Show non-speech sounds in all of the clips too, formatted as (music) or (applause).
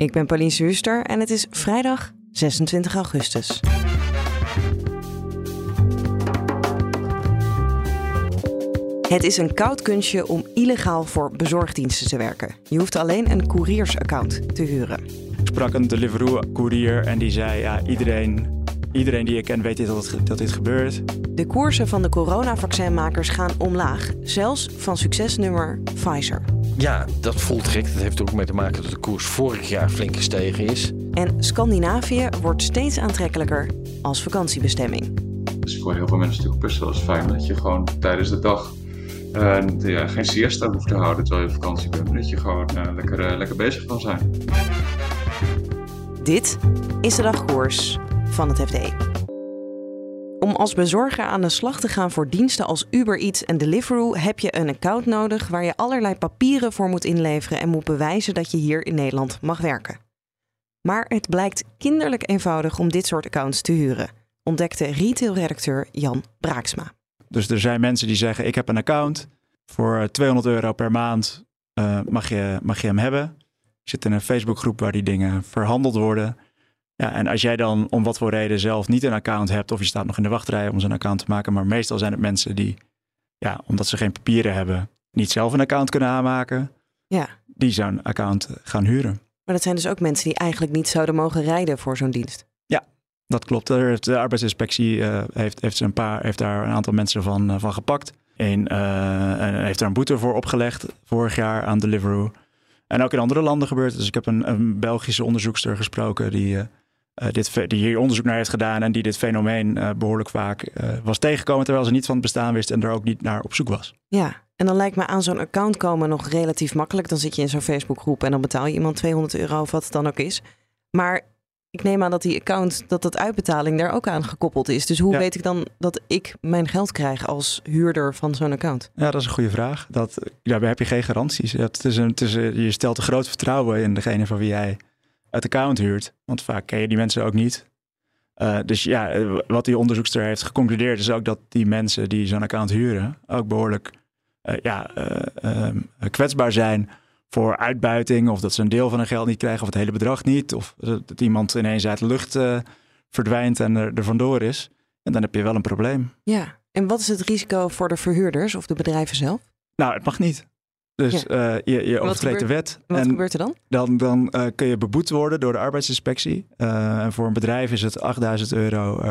Ik ben Pauline Zuster en het is vrijdag 26 augustus. Het is een koud kunstje om illegaal voor bezorgdiensten te werken. Je hoeft alleen een couriersaccount te huren. Ik sprak een Deliveroo-courier en die zei: ja, iedereen, iedereen die ik ken weet dat dit gebeurt. De koersen van de coronavaccinmakers gaan omlaag, zelfs van succesnummer Pfizer. Ja, dat voelt gek. Dat heeft er ook mee te maken dat de koers vorig jaar flink gestegen is. En Scandinavië wordt steeds aantrekkelijker als vakantiebestemming. Dus voor heel veel mensen natuurlijk best wel eens fijn dat je gewoon tijdens de dag uh, ja, geen siesta hoeft te houden terwijl je op vakantie bent. Dat je gewoon uh, lekker, uh, lekker bezig kan zijn. Dit is de dagkoers van het FD. Om als bezorger aan de slag te gaan voor diensten als Uber Eats en Deliveroo heb je een account nodig waar je allerlei papieren voor moet inleveren en moet bewijzen dat je hier in Nederland mag werken. Maar het blijkt kinderlijk eenvoudig om dit soort accounts te huren, ontdekte retailredacteur Jan Braaksma. Dus er zijn mensen die zeggen: Ik heb een account. Voor 200 euro per maand uh, mag, je, mag je hem hebben. Je zit in een Facebookgroep waar die dingen verhandeld worden. Ja, en als jij dan om wat voor reden zelf niet een account hebt, of je staat nog in de wachtrij om zo'n account te maken, maar meestal zijn het mensen die, ja, omdat ze geen papieren hebben, niet zelf een account kunnen aanmaken, ja. die zo'n account gaan huren. Maar dat zijn dus ook mensen die eigenlijk niet zouden mogen rijden voor zo'n dienst. Ja, dat klopt. De arbeidsinspectie uh, heeft, heeft, een paar, heeft daar een aantal mensen van, uh, van gepakt. Eén uh, heeft daar een boete voor opgelegd vorig jaar aan Deliveroo. En ook in andere landen gebeurt Dus ik heb een, een Belgische onderzoekster gesproken die, dit, die hier onderzoek naar heeft gedaan en die dit fenomeen behoorlijk vaak was tegengekomen terwijl ze niet van het bestaan wist en er ook niet naar op zoek was. Ja, en dan lijkt me aan zo'n account komen nog relatief makkelijk. Dan zit je in zo'n Facebookgroep en dan betaal je iemand 200 euro of wat het dan ook is. Maar ik neem aan dat die account, dat dat uitbetaling daar ook aan gekoppeld is. Dus hoe Ja. weet ik dan dat ik mijn geld krijg als huurder van zo'n account? Ja, dat is een goede vraag. Dat, daarbij heb je geen garanties. Het is een, het is een- je stelt een groot vertrouwen in degene van wie jij het account huurt. Want vaak ken je die mensen ook niet. Eh, dus ja, eh, wat die onderzoekster heeft geconcludeerd is ook dat die mensen die zo'n account huren ook behoorlijk eh, ja, eh, ehm, kwetsbaar zijn voor uitbuiting. Of dat ze een deel van hun geld niet krijgen of het hele bedrag niet. Of dat iemand ineens uit de lucht verdwijnt en er, er vandoor is. En dan heb je wel een probleem. Ja. En wat is het risico voor de verhuurders of de bedrijven zelf? Nou, het mag niet. Dus eh, je, je overtreedt de wet. Wat en gebeurt er dan? dan, dan eh, kun je beboet worden door de arbeidsinspectie. Eh, en voor een bedrijf is het 8000 euro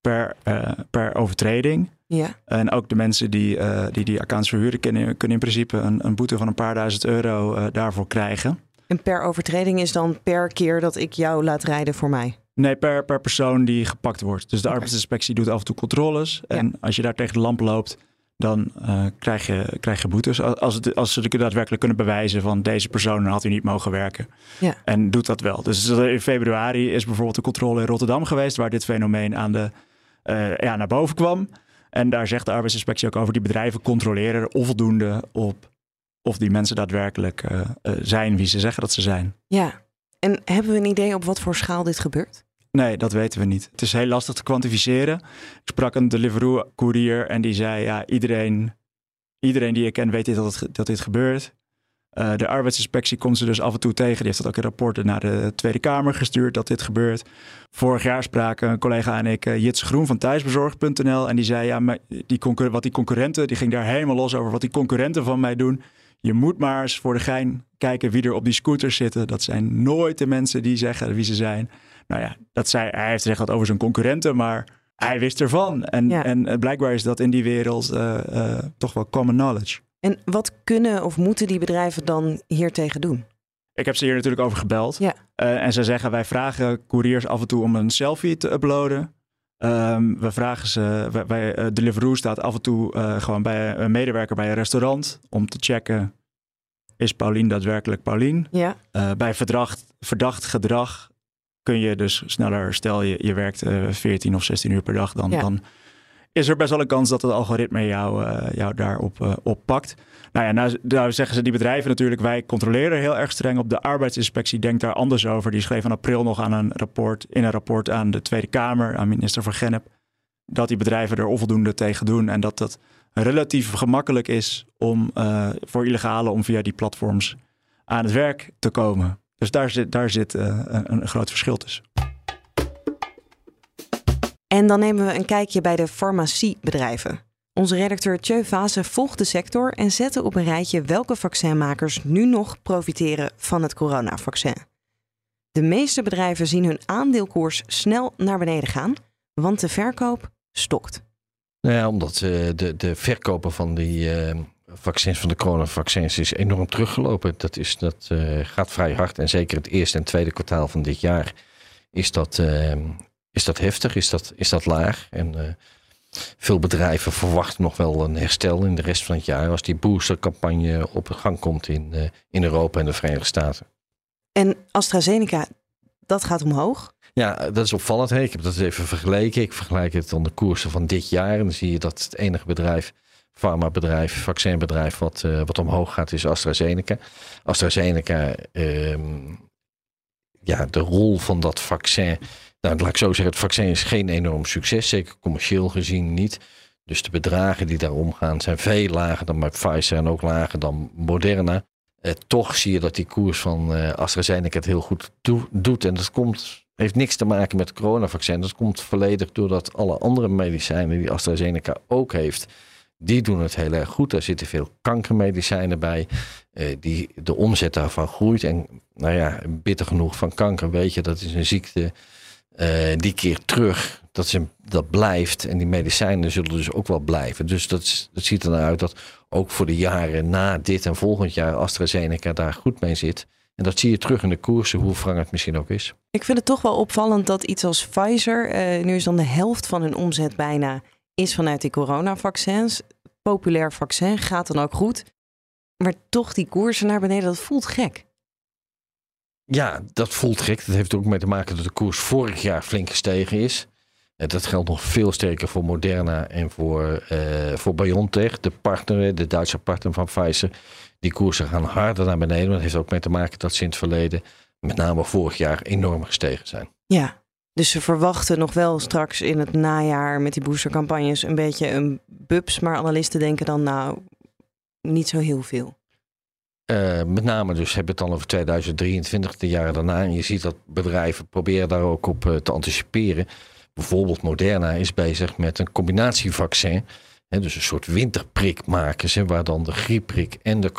per, per overtreding. Ja. En ook de mensen die die, die accounts verhuren... kunnen, kunnen in principe een, een boete van een paar duizend euro daarvoor krijgen. En per overtreding is dan per keer dat ik jou laat rijden voor mij. Nee, per, per persoon die gepakt wordt. Dus de arbeidsinspectie doet af en toe controles. En als je daar tegen de lamp loopt, dan eh, krijg, je, krijg je boetes. Als, het, als ze daadwerkelijk kunnen bewijzen van deze persoon had u niet mogen werken. Ja. En doet dat wel. Dus in februari is bijvoorbeeld de controle in Rotterdam geweest, waar dit fenomeen aan de, eh, ja, naar boven kwam. En daar zegt de arbeidsinspectie ook over, die bedrijven controleren er onvoldoende op of die mensen daadwerkelijk eh, eh, zijn wie ze zeggen dat ze zijn. Ja. En hebben we een idee op wat voor schaal dit gebeurt? Nee, dat weten we niet. Het is heel lastig te kwantificeren. Ik sprak een Deliveroo-courier en die zei... ja, iedereen, iedereen die ik ken weet dat, het, dat dit gebeurt. Eh, de arbeidsinspectie komt ze dus af en toe tegen. Die heeft dat ook in rapporten naar de Tweede Kamer gestuurd dat dit gebeurt. Vorig jaar spraken een collega en ik, eh, Jits Groen van thuisbezorgd.nl. En die zei, ja, maar die wat die concurrenten... die ging daar helemaal los over wat die concurrenten van mij doen. Je moet maar eens voor de gein kijken wie er op die scooters zitten. Dat zijn nooit de mensen die zeggen wie ze zijn. Nou ja, dat zei, hij heeft gezegd dat over zijn concurrenten, maar hij wist ervan. En, Ja. en eh, blijkbaar is dat in die wereld eh, eh, toch wel common knowledge. En wat kunnen of moeten die bedrijven dan hiertegen doen? Ik heb ze hier natuurlijk over gebeld. Ja. En ze zeggen, wij vragen couriers af en toe om een selfie te uploaden. Ehm, we vragen ze, wij, wij, Deliveroo staat af en toe gewoon bij een medewerker bij een restaurant om te checken, is Paulien daadwerkelijk Paulien? Ja. Bij verdacht, verdacht gedrag kun je dus sneller, stel je, je werkt uh, 14 of 16 uur per dag, dan, dan is er best wel een kans dat het algoritme jou, uh, jou daarop uh, oppakt. Nou ja, nou, nou, zeggen ze die bedrijven natuurlijk, wij controleren heel erg streng op. De arbeidsinspectie denkt daar anders over. Die schreef in april nog aan een rapport, in een rapport aan de Tweede Kamer, aan minister van Gennep, dat die bedrijven er onvoldoende tegen doen en dat dat relatief gemakkelijk is om voor illegale om via die platforms aan het werk te komen. Dus daar zit, daar zit een, een groot verschil tussen. En dan nemen we een kijkje bij de farmaciebedrijven. Onze redacteur Tjeu Vase volgt de sector en zette op een rijtje welke vaccinmakers nu nog profiteren van het coronavaccin. De meeste bedrijven zien hun aandeelkoers snel naar beneden gaan, want de verkoop stokt. Nou ja, omdat uh, de, de verkopen van die uh, vaccins, van de coronavaccins, is enorm teruggelopen. Dat, is, dat uh, gaat vrij hard. En zeker het eerste en tweede kwartaal van dit jaar is dat, is dat heftig, is dat, is dat laag. En uh, veel bedrijven verwachten nog wel een herstel in de rest van het jaar als die boostercampagne op gang komt in, uh, in Europa en de Verenigde Staten. En AstraZeneca, dat gaat omhoog? Ja, dat is opvallend. Hè? Ik heb dat even vergeleken. Ik vergelijk het dan de koersen van dit jaar. En dan zie je dat het enige bedrijf, farmabedrijf, vaccinbedrijf, wat, uh, wat omhoog gaat, is AstraZeneca. AstraZeneca, um, ja, de rol van dat vaccin nou, laat ik zo zeggen, het vaccin is geen enorm succes, zeker commercieel gezien niet. Dus de bedragen die daar omgaan zijn veel lager dan bij Pfizer en ook lager dan Moderna. Eh, toch zie je dat die koers van eh, AstraZeneca het heel goed doet. En dat komt, heeft niks te maken met het coronavaccin. Dat komt volledig doordat alle andere medicijnen die AstraZeneca ook heeft, die doen het heel erg goed. Daar zitten veel kankermedicijnen bij. Eh, die, de omzet daarvan groeit. En nou ja, bitter genoeg van kanker weet je, dat is een ziekte uh, die keer terug, dat, ze, dat blijft. En die medicijnen zullen dus ook wel blijven. Dus dat, dat ziet er naar uit dat ook voor de jaren na dit en volgend jaar AstraZeneca daar goed mee zit. En dat zie je terug in de koersen, hoe wrang het misschien ook is. Ik vind het toch wel opvallend dat iets als Pfizer, uh, nu is dan de helft van hun omzet bijna, is vanuit die coronavaccins. Populair vaccin gaat dan ook goed. Maar toch die koersen naar beneden, dat voelt gek. Ja, dat voelt gek. Dat heeft er ook mee te maken dat de koers vorig jaar flink gestegen is. En dat geldt nog veel sterker voor Moderna en voor, uh, voor BioNTech, de partner, de Duitse partner van Pfizer. Die koersen gaan harder naar beneden. Dat heeft ook mee te maken dat ze in het verleden, met name vorig jaar, enorm gestegen zijn. Ja, dus ze verwachten nog wel straks in het najaar met die boostercampagnes een beetje een bubs. Maar analisten denken dan nou niet zo heel veel. Uh, met name dus hebben we het dan over 2023, de jaren daarna. En je ziet dat bedrijven proberen daar ook op uh, te anticiperen. Bijvoorbeeld Moderna is bezig met een combinatievaccin. Hè, dus een soort winterprik maken ze, waar dan de griepprik en de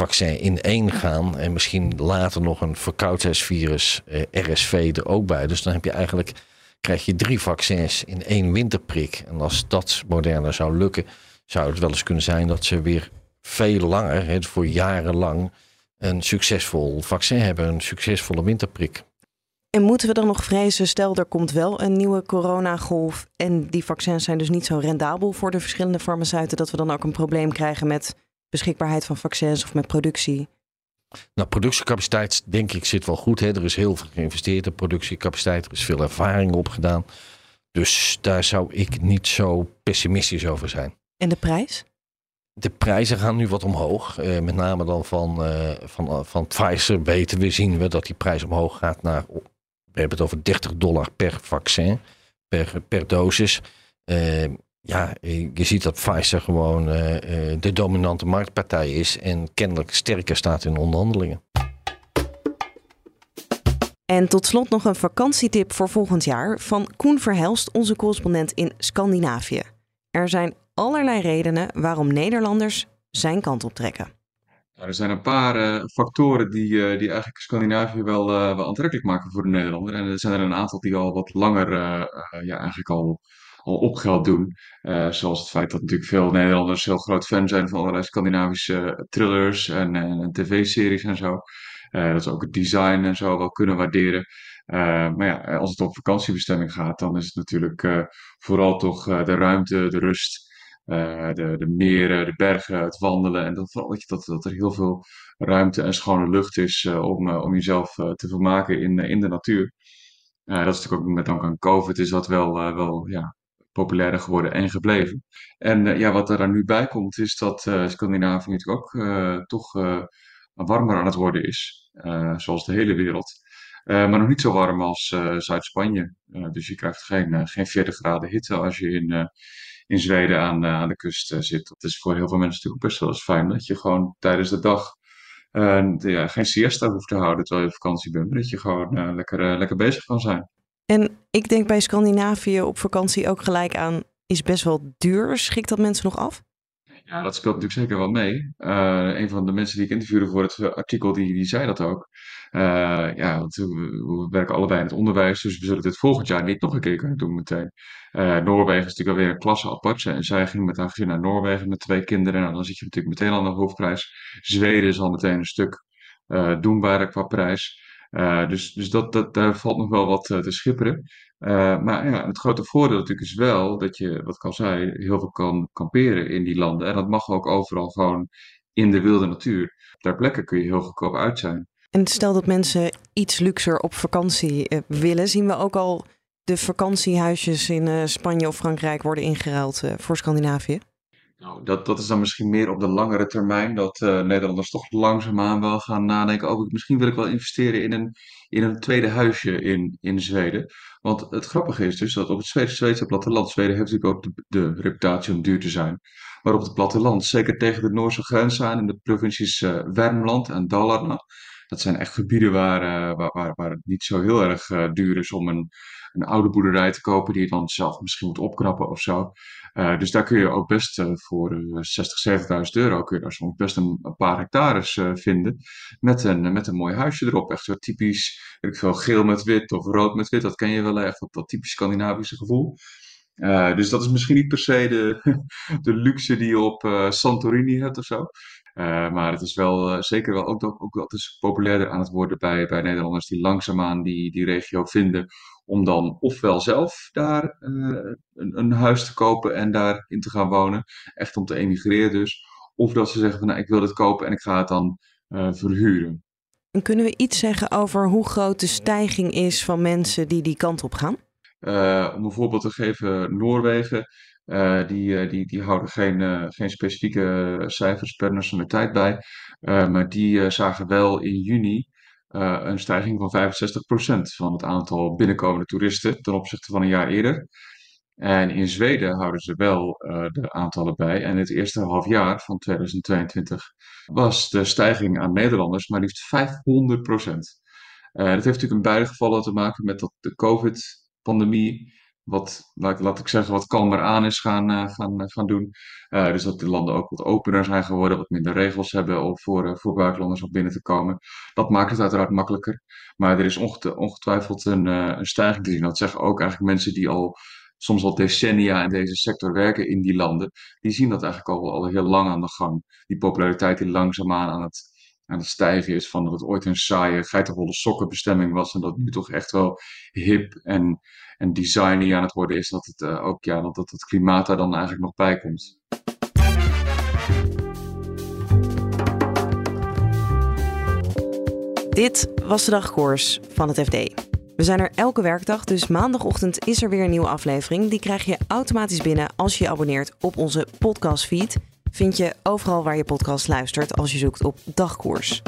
coronavaccin in één gaan. En misschien later nog een verkoudheidsvirus, uh, RSV, er ook bij. Dus dan heb je eigenlijk, krijg je drie vaccins in één winterprik. En als dat Moderna zou lukken, zou het wel eens kunnen zijn dat ze weer veel langer, voor jarenlang, een succesvol vaccin hebben, een succesvolle winterprik. En moeten we dan nog vrezen, stel er komt wel een nieuwe coronagolf en die vaccins zijn dus niet zo rendabel voor de verschillende farmaceuten, dat we dan ook een probleem krijgen met beschikbaarheid van vaccins of met productie? Nou, productiecapaciteit denk ik zit wel goed. Hè. Er is heel veel geïnvesteerd in productiecapaciteit, er is veel ervaring opgedaan. Dus daar zou ik niet zo pessimistisch over zijn. En de prijs? de prijzen gaan nu wat omhoog. Uh, met name dan van, uh, van, uh, van Pfizer weten we, zien we dat die prijs omhoog gaat naar, we hebben het over 30 dollar per vaccin, per, per dosis. Ja, je ziet dat Pfizer gewoon de dominante marktpartij is en kennelijk sterker staat in onderhandelingen. En tot slot nog een vakantietip voor volgend jaar van Koen Verhelst, onze correspondent in Scandinavië. Er zijn allerlei redenen waarom Nederlanders zijn kant op trekken. Nou, er zijn een paar uh, factoren die, uh, die eigenlijk Scandinavië wel, uh, wel aantrekkelijk maken voor de Nederlander. En er zijn er een aantal die al wat langer ja, eigenlijk al, al op geld doen. zoals het feit dat natuurlijk veel Nederlanders heel groot fan zijn van allerlei Scandinavische thrillers en, en, tv-series en zo. dat ze ook het design en zo wel kunnen waarderen. maar ja, als het om vakantiebestemming gaat, dan is het natuurlijk vooral toch de ruimte, de rust de, de meren, de bergen, het wandelen. En dat, vooral dat, dat er heel veel ruimte en schone lucht is om, om jezelf te vermaken in, in de natuur. dat is natuurlijk ook met dank aan COVID is dat wel, wel ja, populairder geworden en gebleven. En ja, wat er dan nu bij komt, is dat Scandinavië natuurlijk ook toch warmer aan het worden is. zoals de hele wereld. Maar nog niet zo warm als Zuid-Spanje. Dus je krijgt geen, geen 40 graden hitte als je in, in Zweden aan, aan de kust zit. Dat is voor heel veel mensen natuurlijk best wel eens fijn. Dat je gewoon tijdens de dag ja, geen siesta hoeft te houden terwijl je op vakantie bent. Dat je gewoon lekker, lekker bezig kan zijn. En ik denk bij Scandinavië op vakantie ook gelijk aan, is best wel duur. Schikt dat mensen nog af? Ja, dat speelt natuurlijk zeker wel mee. een van de mensen die ik interviewde voor het artikel, die, die zei dat ook. Uh, ja, want we, werken allebei in het onderwijs, dus we zullen dit volgend jaar niet nog een keer kunnen doen meteen. Uh, Noorwegen is natuurlijk alweer een klasse apart. En zij ging met haar gezin naar Noorwegen met twee kinderen. Nou, dan zit je natuurlijk meteen aan de hoofdprijs. Zweden is al meteen een stuk uh, doenbaarder qua prijs. Dus dus dat, dat, daar valt nog wel wat te schipperen. maar ja, het grote voordeel natuurlijk is wel dat je, wat ik al zei, heel veel kan kamperen in die landen. En dat mag ook overal gewoon in de wilde natuur. Ter plekke kun je heel goedkoop uit zijn. En stel dat mensen iets luxer op vakantie eh, willen, zien we ook al de vakantiehuisjes in Spanje of Frankrijk worden ingeruild voor Scandinavië? Nou, dat, dat is dan misschien meer op de langere termijn. Dat Nederlanders toch langzaamaan wel gaan nadenken. Oh, misschien wil ik wel investeren in een, in een tweede huisje in, in Zweden. Want het grappige is dus dat op het Zweedse, platteland. Zweden heeft natuurlijk ook de, reputatie om duur te zijn. Maar op het platteland, zeker tegen de Noorse grens aan, in de provincies uh, Wermland en Dalarna, dat zijn echt gebieden waar, uh, waar, waar, waar, het niet zo heel erg uh, duur is om een, een oude boerderij te kopen die je dan zelf misschien moet opknappen of zo. Uh, dus daar kun je ook best voor 60, 70.000 euro kun je daar soms best een, paar hectares vinden. Met een, met een mooi huisje erop. Echt zo typisch, ik veel, geel met wit of rood met wit. Dat ken je wel echt, dat, dat typisch Scandinavische gevoel. Uh, dus dat is misschien niet per se de, (laughs) luxe die je op uh, Santorini hebt of zo. Uh, maar het is wel zeker wel ook, ook, ook dat is populairder aan het worden bij, bij Nederlanders die langzaamaan die, die regio vinden. Om dan ofwel zelf daar een, een, huis te kopen en daarin te gaan wonen. Echt om te emigreren dus. Of dat ze zeggen van nou ik wil het kopen en ik ga het dan verhuren. En kunnen we iets zeggen over hoe groot de stijging is van mensen die die kant op gaan? Uh, om een voorbeeld te geven, Noorwegen, die, die, die houden geen, geen specifieke cijfers per nationaliteit bij. maar die zagen wel in juni een stijging van 65% van het aantal binnenkomende toeristen ten opzichte van een jaar eerder. En in Zweden houden ze wel de aantallen bij. En het eerste half jaar van 2022 was de stijging aan Nederlanders maar liefst 500%. dat heeft natuurlijk in beide gevallen te maken met dat de COVID pandemie wat, laat, laat ik zeggen, wat kalmer aan is gaan, uh, gaan, uh, gaan doen. Uh, dus dat de landen ook wat opener zijn geworden, wat minder regels hebben om voor, voor buitenlanders om binnen te komen. Dat maakt het uiteraard makkelijker. Maar er is ongetwijfeld een, een stijging te zien. Dat zeggen ook eigenlijk mensen die al soms al decennia in deze sector werken in die landen. Die zien dat eigenlijk al, al heel lang aan de gang. Die populariteit die langzaamaan aan het aan het stijgen is van dat het ooit een saaie geitenwolle sokkenbestemming was en dat nu toch echt wel hip en, en designy aan het worden is, dat het uh, ook ja, dat, dat het klimaat daar dan eigenlijk nog bij komt. Dit was de dagkoers van het FD. We zijn er elke werkdag, dus maandagochtend is er weer een nieuwe aflevering. Die krijg je automatisch binnen als je je abonneert op onze podcastfeed vind je overal waar je podcast luistert als je zoekt op dagkoers.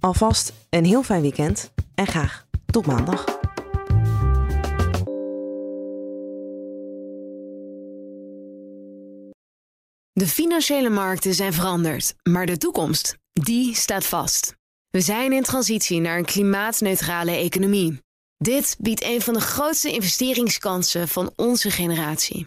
Alvast een heel fijn weekend en graag tot maandag. De financiële markten zijn veranderd, maar de toekomst, die staat vast. We zijn in transitie naar een klimaatneutrale economie. Dit biedt een van de grootste investeringskansen van onze generatie.